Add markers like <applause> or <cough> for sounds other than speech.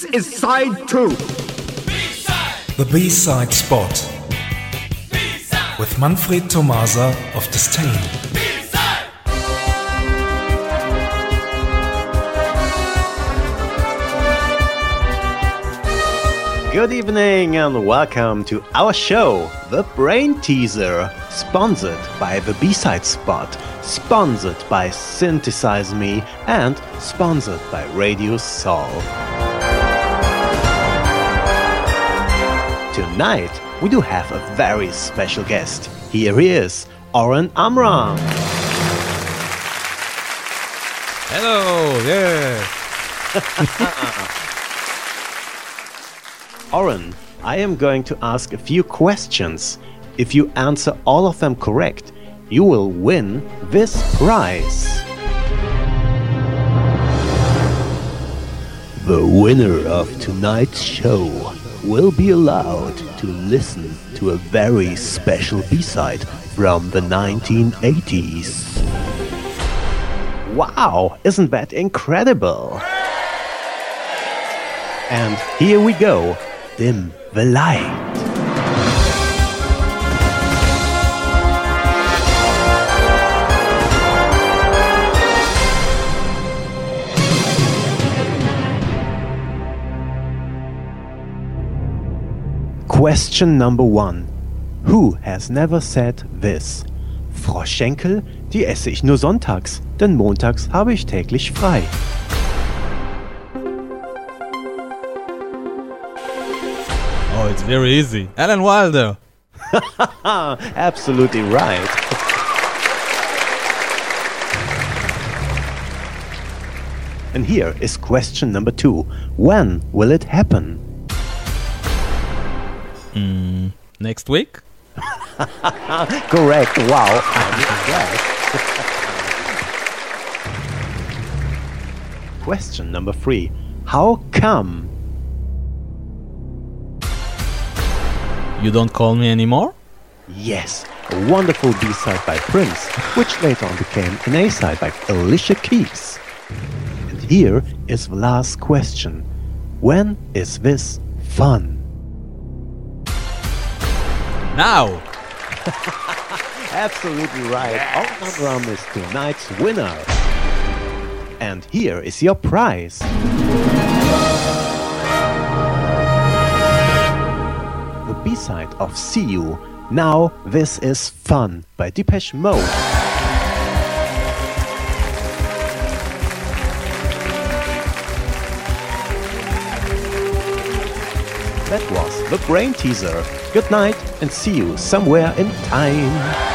This is side two. The B-side spot. With Manfred Tomasa of Disdain. Good evening and welcome to our show, The Brain Teaser, sponsored by the B-Side Spot, sponsored by Synthesize Me, and sponsored by Radio Soul. Tonight, we do have a very special guest. Here he is, Oren Amram. Hello, yeah. <laughs> Oren, I am going to ask a few questions. If you answer all of them correct, you will win this prize. The winner of tonight's show will be allowed to listen to a very special B-side from the 1980s. Wow, isn't that incredible? And here we go. Dim the light. Question number one. Who has never said this? Froschschenkel, die esse ich nur sonntags, denn montags habe ich täglich frei. Oh, it's very easy. Alan Wilder. <laughs> Absolutely right. and here is question number two. When will it happen? Mm, next week? <laughs> Correct. Wow. Question number three. How come? You don't call me anymore? Yes, a wonderful B-side by Prince, which later on became an A-side by Alicia Keys. And here is the last question. When is this fun? Now! <laughs> Absolutely right. Yes. Ram is tonight's winner. And here is your prize. The B-side of See You. Now This Is Fun by Depeche Mode. That was the Brain Teaser. Good night and see you somewhere in time.